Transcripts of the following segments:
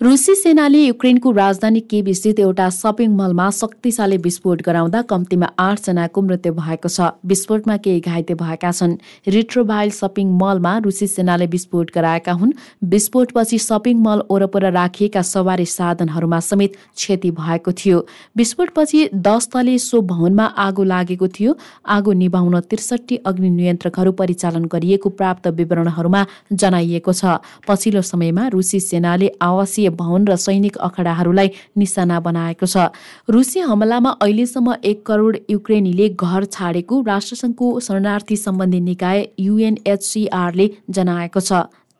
रुसी सेनाले युक्रेनको राजधानी स्थित एउटा सपिङ मलमा शक्तिशाली विस्फोट गराउँदा कम्तीमा आठजनाको मृत्यु भएको छ। विस्फोटमा केही घाइते भएका छन्। रिट्रोभाइल सपिङ मलमा रुसी सेनाले विस्फोट गराएका हुन्। विस्फोटपछि सपिङ मल वरपर राखिएका सवारी साधनहरूमा समेत क्षति भएको थियो। विस्फोटपछि दस तले सो भवनमा आगो लागेको थियो। आगो निभाउन त्रिसठी अग्नि नियन्त्रकहरू परिचालन गरिएको प्राप्त विवरणहरूमा जनाइएको छ। पछिल्लो समयमा रुसी सेनाले आवासीय भवन र सैनिक अखडाहरूलाई निशाना बनाएको छ। रुसी हमलामा अहिलेसम्म एक करोड युक्रेनीले घर छाडेको राष्ट्रसङ्घको शरणार्थी सम्बन्धी निकाय युएनएचसिआरले जनाएको छ।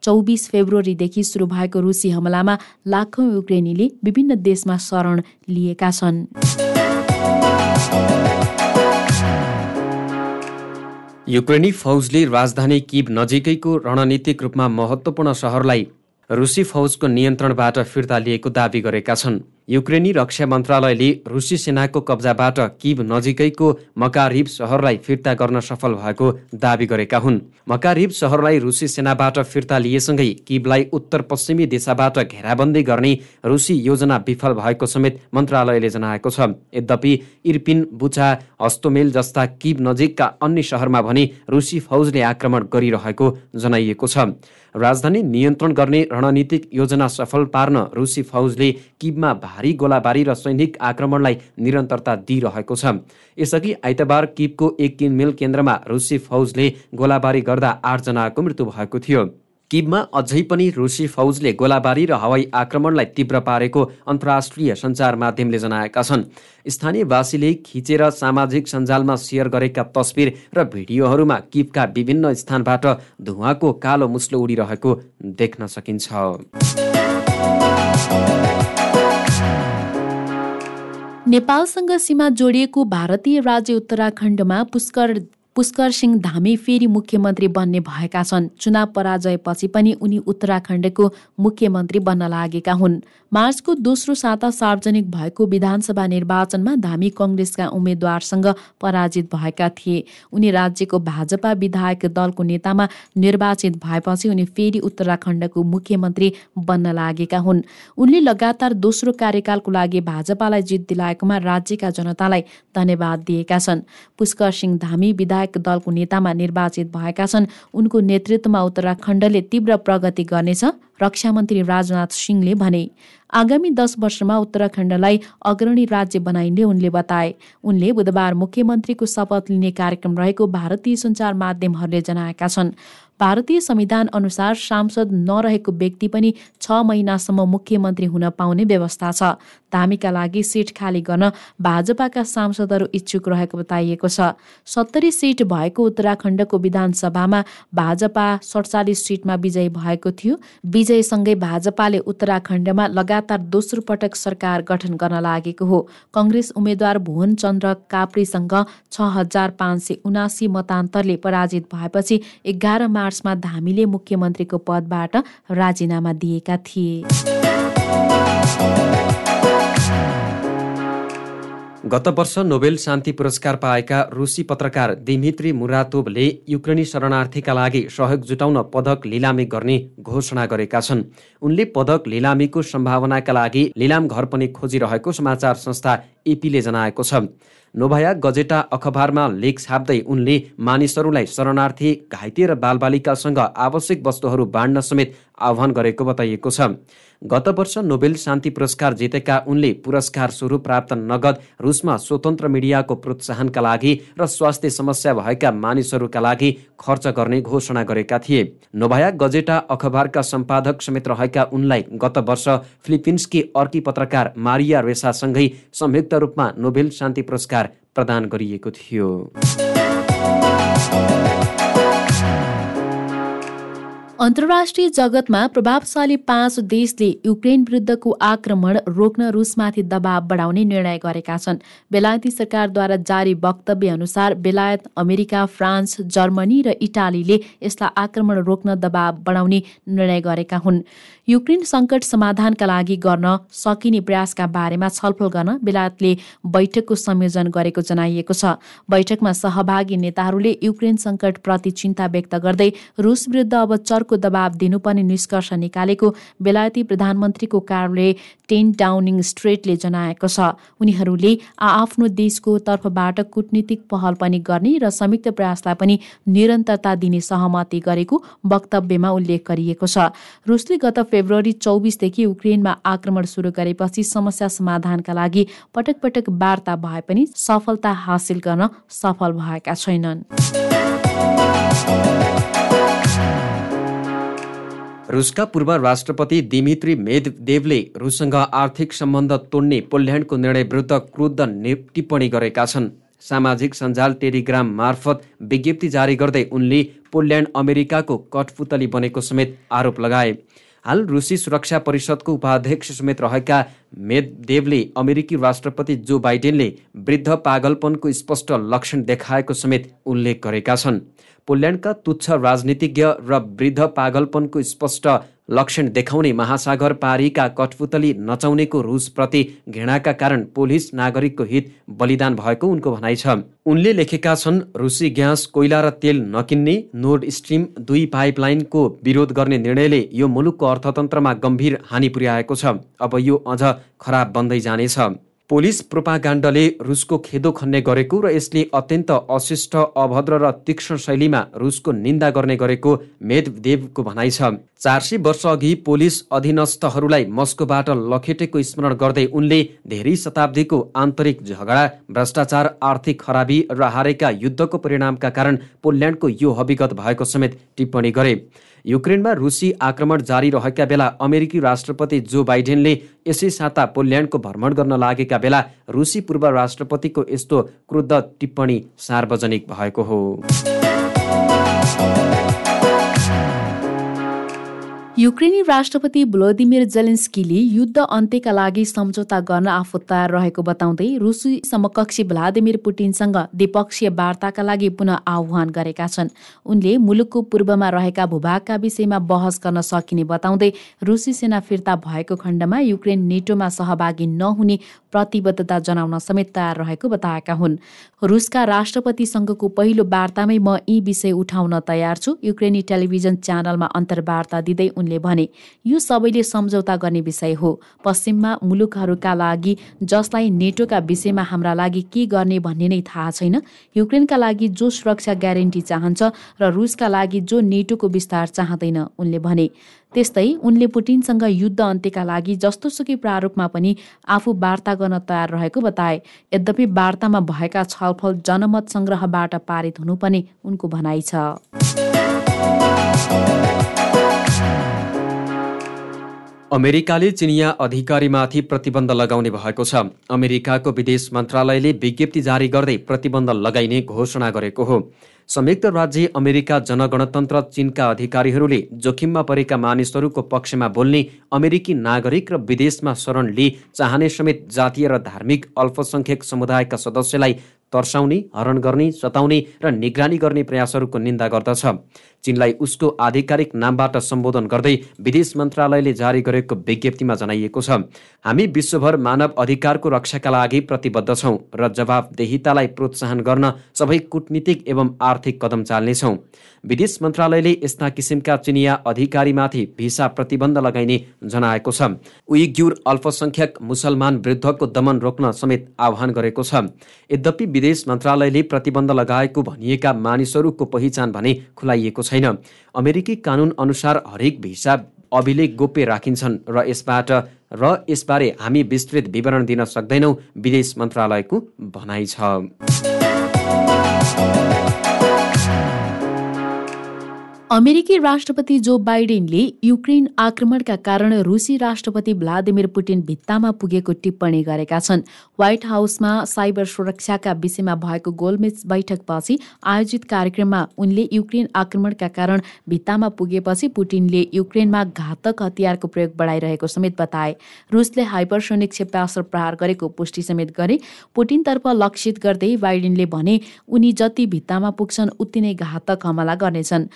चौबिस फेब्रुअरीदेखि सुरु भएको रुसी हमलामा लाखौं युक्रेनीले विभिन्न देशमा शरण लिएका छन्। युक्रेनी फौजले राजधानी किब नजिकैको रणनीतिक रूपमा महत्त्वपूर्ण सहरलाई रुसी फौजको नियन्त्रणबाट फिर्ता लिएको दावी गरेका छन्। युक्रेनी रक्षा मन्त्रालयले रुसी सेनाको कब्जाबाट किब नजिकैको मकारिब सहरलाई फिर्ता गर्न सफल भएको दावी गरेका हुन्। मकारिब सहरलाई रुसी सेनाबाट फिर्ता लिएसँगै किबलाई उत्तर पश्चिमी दिशाबाट घेराबन्दी गर्ने रुसी योजना विफल भएको समेत मन्त्रालयले जनाएको छ। यद्यपि इर्पिन बुचा हस्तोमेल जस्ता किब नजिकका अन्य सहरमा भने रुसी फौजले आक्रमण गरिरहेको जनाइएको छ। राजधानी नियन्त्रण गर्ने रणनीतिक योजना सफल पार्न रुसी फौजले किबमा भारी गोलाबारी र सैनिक आक्रमणलाई निरन्तरता दिइरहेको छ। यसअघि आइतबार किबको एक किनमेल केन्द्रमा रुसी फौजले गोलाबारी गर्दा आठजनाको मृत्यु भएको थियो। किबमा अझै पनि रुसी फौजले गोलाबारी र हवाई आक्रमणलाई तीव्र पारेको अन्तर्राष्ट्रिय सञ्चार माध्यमले जनाएका छन्। स्थानीयवासीले खिचेर सामाजिक सञ्जालमा सेयर गरेका तस्विर र भिडियोहरूमा किबका विभिन्न स्थानबाट धुवाको कालो मुस्लो उडिरहेको देख्न सकिन्छ। नेपालसँग सीमा जोडिएको भारतीय राज्य उत्तराखण्डमा पुष्कर पुष्कर सिंह धामी फेरि मुख्यमन्त्री बन्ने भएका छन्। चुनाव पराजयपछि पनि उनी उत्तराखण्डको मुख्यमन्त्री बन्न लागेका हुन्। मार्चको दोस्रो साता सार्वजनिक भएको विधानसभा निर्वाचनमा धामी कङ्ग्रेसका उम्मेद्वारसँग पराजित भएका थिए। उनी राज्यको भाजपा विधायक दलको नेतामा निर्वाचित भएपछि उनी फेरि उत्तराखण्डको मुख्यमन्त्री बन्न लागेका हुन्। उनले लगातार दोस्रो कार्यकालको लागि भाजपालाई जित दिलाएकोमा राज्यका जनतालाई धन्यवाद दिएका छन्। पुष्कर सिंह धामी विधायक विधायक दलको नेतामा निर्वाचित भएका छन्। उनको नेतृत्वमा उत्तराखण्डले तीव्र प्रगति गर्नेछ। रक्षामन्त्री राजनाथ सिंहले भने आगामी दस वर्षमा उत्तराखण्डलाई अग्रणी राज्य बनाइने उनले बताए। उनले बुधबार मुख्यमन्त्रीको शपथ लिने कार्यक्रम रहेको भारतीय सञ्चार माध्यमहरूले जनाएका छन्। भारतीय संविधान अनुसार सांसद नरहेको व्यक्ति पनि छ महिनासम्म मुख्यमन्त्री हुन पाउने व्यवस्था छ। धामीका लागि सिट खाली गर्न भाजपाका सांसदहरू इच्छुक रहेको बताइएको छ। सत्तरी सिट भएको उत्तराखण्डको विधानसभामा भाजपा सडचालिस सिटमा विजयी भएको थियो। विजयसँगै भाजपाले उत्तराखण्डमा लगातार दोस्रो पटक सरकार गठन गर्न लागेको हो। कङ्ग्रेस उम्मेद्वार भुवन चन्द्र काप्रीसँग छ हजार पाँच सय उनासी मतान्तरले पराजित भएपछि एघार मार्च मार्चमा धामीले मुख्यमन्त्रीको पदबाट राजीनामा दिएका थिए। गत वर्ष नोबेल शान्ति पुरस्कार पाएका रुसी पत्रकार दिमित्री मुरातोभले युक्रेनी शरणार्थीका लागि सहयोग जुटाउन पदक लिलामी गर्ने घोषणा गरेका छन्। उनले पदक लिलामीको सम्भावनाका लागि लिलाम घर पनि खोजिरहेको समाचार संस्था एपीले जनाएको छ। नोभाया गजेटा अखबारमा लेख छाप्दै उनले मानिसहरूलाई शरणार्थी घाइते र बालबालिकासँग आवश्यक वस्तुहरू बाँड्न समेत आह्वान गरेको बताइएको छ। गत वर्ष नोबेल शान्ति पुरस्कार जितेका उनले पुरस्कार स्वरूप प्राप्त नगद रुसमा स्वतन्त्र मिडियाको प्रोत्साहनका लागि र स्वास्थ्य समस्या भएका मानिसहरूका लागि खर्च गर्ने घोषणा गरेका थिए। नोभाया गजेटा अखबारका सम्पादक समेत रहेका उनलाई गत वर्ष फिलिपिन्सकी अर्की पत्रकार मारिया रेसासँगै संयुक्त रूपमा नोबेल शान्ति पुरस्कार प्रदान गरिएको थियो। अन्तर्राष्ट्रिय जगतमा प्रभावशाली पाँच देशले युक्रेन विरुद्धको आक्रमण रोक्न रुसमाथि दबाव बढाउने निर्णय गरेका छन्। बेलायती सरकारद्वारा जारी वक्तव्य अनुसार बेलायत अमेरिका फ्रान्स जर्मनी र इटालीले यसलाई आक्रमण रोक्न दबाव बढाउने निर्णय गरेका हुन्। युक्रेन सङ्कट समाधानका लागि गर्न सकिने प्रयासका बारेमा छलफल गर्न बेलायतले बैठकको संयोजन गरेको जनाइएको छ। बैठकमा सहभागी नेताहरूले युक्रेन सङ्कटप्रति चिन्ता व्यक्त गर्दै रुस विरुद्ध अब चर्को दबाव दिनुपर्ने निष्कर्ष निकालेको बेलायती प्रधानमन्त्रीको कार्यालय टेन डाउनिङ स्ट्रेटले जनाएको छ। उनीहरूले आफ्नो देशको तर्फबाट कूटनीतिक पहल पनि गर्ने र संयुक्त प्रयासलाई पनि निरन्तरता दिने सहमति गरेको वक्तव्यमा उल्लेख गरिएको छ। रुसले गत फेब्रुअरी चौबिसदेखि युक्रेनमा आक्रमण सुरु गरेपछि समस्या समाधानका लागि पटक पटक वार्ता भए पनि सफलता हासिल गर्न सफल भएका छैनन्। रुसका पूर्व राष्ट्रपति दिमित्री मेददेवले रुससँग आर्थिक सम्बन्ध तोड्ने पोल्यान्डको निर्णय विरुद्ध क्रुद्ध टिप्पणी गरेका छन्। सामाजिक सञ्जाल टेलिग्राम मार्फत विज्ञप्ति जारी गर्दै उनले पोल्यान्ड अमेरिकाको कठपुतली बनेको समेत आरोप लगाए। हाल रुसी सुरक्षा परिषदको उपाध्यक्ष समेत रहेका मेददेवले अमेरिकी राष्ट्रपति जो बाइडेनले वृद्ध पागलपनको स्पष्ट लक्षण देखाएको समेत उल्लेख गरेका छन्। पोल्यान्डका तुच्छ राजनीतिज्ञ र वृद्ध पागलपनको स्पष्ट लक्षण देखाउने महासागर पारीका कठपुतली नचाउनेको रुसप्रति घृणाका कारण पोलिस नागरिकको हित बलिदान भएको उनको भनाइ छ। उनले लेखेका छन् रुसी ग्यास कोइला र तेल नकिन्ने नोर्ड स्ट्रिम दुई पाइपलाइनको विरोध गर्ने निर्णयले यो मुलुकको अर्थतन्त्रमा गम्भीर हानि पुर्याएको छ। अब यो अझ खराब बन्दै जानेछ। पोलिस प्रोपागाण्डले रुसको खेदो खन्ने गरेको र यसले अत्यन्त अशिष्ट अभद्र र तीक्ष्ण शैलीमा रुसको निन्दा गर्ने गरेको मेददेवको भनाइ छ। चार सय वर्ष अघि पोलिस अधीनस्थहरूलाई मस्कोबाट लखेटेको स्मरण गर्दै उनले धेरै शताब्दीको आन्तरिक झगडा भ्रष्टाचार आर्थिक खराबी र हारेका युद्धको परिणामका कारण पोल्यान्डको यो हविगत भएको समेत टिप्पणी गरे। युक्रेनमा रुसी आक्रमण जारी रहेका बेला अमेरिकी राष्ट्रपति जो बाइडेनले यसै साता पोल्यान्डको भ्रमण गर्न लागेका बेला रुसी पूर्व राष्ट्रपतिको यस्तो क्रुद्ध टिप्पणी सार्वजनिक भएको हो। युक्रेनी राष्ट्रपति भ्लोदिमिर जेलेन्स्कीले युद्ध अन्त्यका लागि सम्झौता गर्न आफू तयार रहेको बताउँदै रुसी समकक्षी भ्लादिमिर पुटिनसँग द्विपक्षीय वार्ताका लागि पुनः आह्वान गरेका छन्। उनले मुलुकको पूर्वमा रहेका भूभागका विषयमा बहस गर्न सकिने बताउँदै रुसी सेना फिर्ता भएको खण्डमा युक्रेन नेटोमा सहभागी नहुने प्रतिबद्धता जनाउन समेत तयार रहेको बताएका हुन्। रुसका राष्ट्रपतिसँगको पहिलो वार्तामै म यी विषय उठाउन तयार छु। युक्रेनी टेलिभिजन च्यानलमा अन्तर्वार्ता दिँदै उनले भने यो सबैले सम्झौता गर्ने विषय हो। पश्चिममा मुलुकहरूका लागि जसलाई नेटोका विषयमा हाम्रा लागि के गर्ने भन्ने नै थाहा छैन। युक्रेनका लागि जो सुरक्षा ग्यारेन्टी चाहन्छ र रुसका लागि जो नेटोको विस्तार चाहँदैन उनले भने। त्यस्तै उनले पुटिनसँग युद्ध अन्त्यका लागि जस्तोसुकै प्रारूपमा पनि आफू वार्ता गर्न तयार रहेको बताए। यद्यपि वार्तामा भएका छलफल जनमत सङ्ग्रहबाट पारित हुनुपर्ने उनको भनाइ छ। अमेरिकाले चिनिया अधिकारीमाथि प्रतिबन्ध लगाउने भएको छ। अमेरिकाको विदेश मन्त्रालयले विज्ञप्ति जारी गर्दै प्रतिबन्ध लगाइने घोषणा गरेको हो। संयुक्त राज्य अमेरिका जनगणतन्त्र चीनका अधिकारीहरूले जोखिममा परेका मानिसहरूको पक्षमा बोल्ने अमेरिकी नागरिक र विदेशमा शरण लिई चाहने समेत जातीय र धार्मिक अल्पसङ्ख्यक समुदायका सदस्यलाई तर्साउने हरण गर्ने सताउने र निगरानी गर्ने प्रयासहरूको निन्दा गर्दछ। चीनलाई उसको आधिकारिक नामबाट सम्बोधन गर्दै विदेश मन्त्रालयले जारी गरेको विज्ञप्तिमा जनाइएको छ। हामी विश्वभर मानव अधिकारको रक्षाका लागि प्रतिबद्ध छौँ र जवाबदेहितालाई प्रोत्साहन गर्न सबै कुटनीतिक एवं आर्थिक कदम चाल्नेछौँ। विदेश मन्त्रालयले यस्ता किसिमका चिनिया अधिकारीमाथि भिसा प्रतिबन्ध लगाइने जनाएको छ। उइग्युर अल्पसङ्ख्यक मुसलमान विरुद्धको दमन रोक्न समेत आह्वान गरेको छ। यद्यपि विदेश मन्त्रालयले प्रतिबन्ध लगाएको भनिएका मानिसहरूको पहिचान भने खुलाइएको छैन। अमेरिकी कानुन अनुसार हरेक भिसा अभिलेख गोप्य राखिन्छन् र यसबाट र यसबारे हामी विस्तृत विवरण दिन सक्दैनौँ विदेश मन्त्रालयको भनाइ छ। अमेरिकी राष्ट्रपति जो बाइडेनले युक्रेन आक्रमणका कारण रुसी राष्ट्रपति भ्लादिमिर पुटिन भित्तामा पुगेको टिप्पणी गरेका छन्। व्हाइट हाउसमा साइबर सुरक्षाका विषयमा भएको गोलमेज बैठकपछि आयोजित कार्यक्रममा उनले युक्रेन आक्रमणका कारण भित्तामा पुगेपछि पुटिनले युक्रेनमा घातक हतियारको प्रयोग बढाइरहेको समेत बताए। रुसले हाइपरसोनिक क्षेपास्त्र प्रहार गरेको पुष्टि समेत गरे। पुटिनतर्फ लक्षित गर्दै बाइडेनले भने उनी जति भित्तामा पुग्छन् उति नै घातक हमला गर्नेछन्।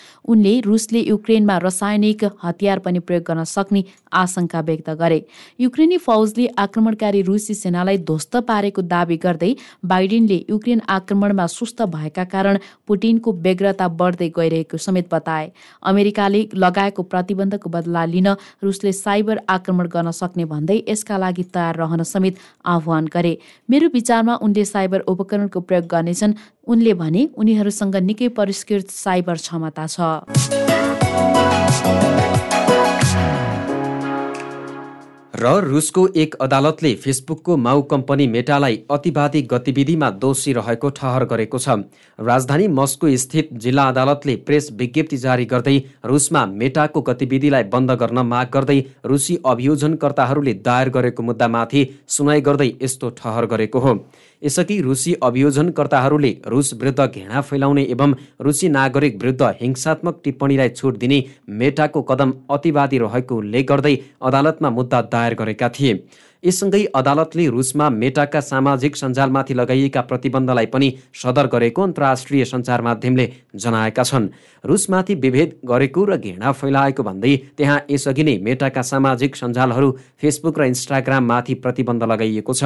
बाइडेनले रुसले युक्रेनमा रासायनिक हतियार पनि प्रयोग गर्न सक्ने आशंका व्यक्त गरे। युक्रेनी फौजले आक्रमणकारी रुसी सेनालाई ध्वस्त पारेको दावी गर्दै बाइडेनले युक्रेन आक्रमणमा सुस्त भएका कारण पुटिनको व्यग्रता बढ्दै गइरहेको समेत बताए। अमेरिकाले लगाएको प्रतिबन्धको बदला लिन रुसले साइबर आक्रमण गर्न सक्ने भन्दै यसका लागि तयार रहन समेत आह्वान गरे। मेरो विचारमा उनले साइबर उपकरणको प्रयोग गर्नेछन् उनले भने उनीहरूसँग निकै परिष्कृत साइबर क्षमता छ। र रुसको एक अदालतले फेसबुकको माउ कम्पनी मेटालाई अतिवादी गतिविधिमा दोषी रहेको ठहर गरेको छ। राजधानी मस्को स्थित जिल्ला अदालतले प्रेस विज्ञप्ति जारी गर्दै रुसमा मेटाको गतिविधिलाई बन्द गर्न माग गर्दै रुसी अभियोजनकर्ताहरूले दायर गरेको मुद्दामाथि सुनाइ गर्दै यस्तो ठहर गरेको हो। यसअघि रुसी अभियोजनकर्ताहरूले रुस विरुद्ध घृणा फैलाउने एवं रुसी नागरिक विरुद्ध हिंसात्मक टिप्पणीलाई छुट दिने मेटाको कदम अतिवादी रहेको उल्लेख गर्दै अदालतमा मुद्दा दायर गरेका थिए। यससँगै अदालतले रुसमा मेटाका सामाजिक सञ्जालमाथि लगाइएका प्रतिबन्धलाई पनि सदर गरेको अन्तर्राष्ट्रिय सञ्चार माध्यमले जनाएका छन्। रुसमाथि विभेद गरेको र घृणा फैलाएको भन्दै त्यहाँ यसअघि नै मेटाका सामाजिक सञ्जालहरू फेसबुक र इन्स्टाग्राममाथि प्रतिबन्ध लगाइएको छ।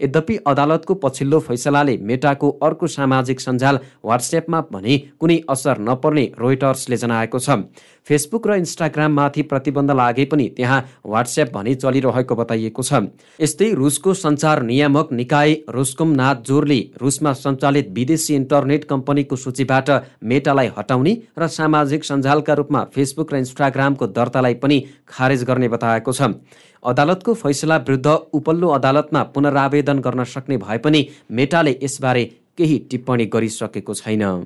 यद्यपि अदालतको पछिल्लो फैसलाले मेटाको अर्को सामाजिक सञ्जाल वाट्सएपमा भने कुनै असर नपर्ने रोइटर्सले जनाएको छ। फेसबुक र इन्स्टाग्राममाथि प्रतिबन्ध लागे पनि त्यहाँ वाट्सएप भने चलिरहेको बताइएको छ। यस्तै रुसको सञ्चार नियामक निकाय रोस्कोम जोरले रुसमा सञ्चालित विदेशी इन्टरनेट कम्पनीको सूचीबाट मेटालाई हटाउने र सामाजिक सञ्जालका रूपमा फेसबुक र इन्स्टाग्रामको दर्तालाई पनि खारेज गर्ने बताएको छ। अदालतको फैसला विरुद्ध उपल्लो अदालतमा पुनरावेदन गर्न सक्ने भए पनि मेटाले यसबारे केही टिप्पणी गरिसकेको छैन।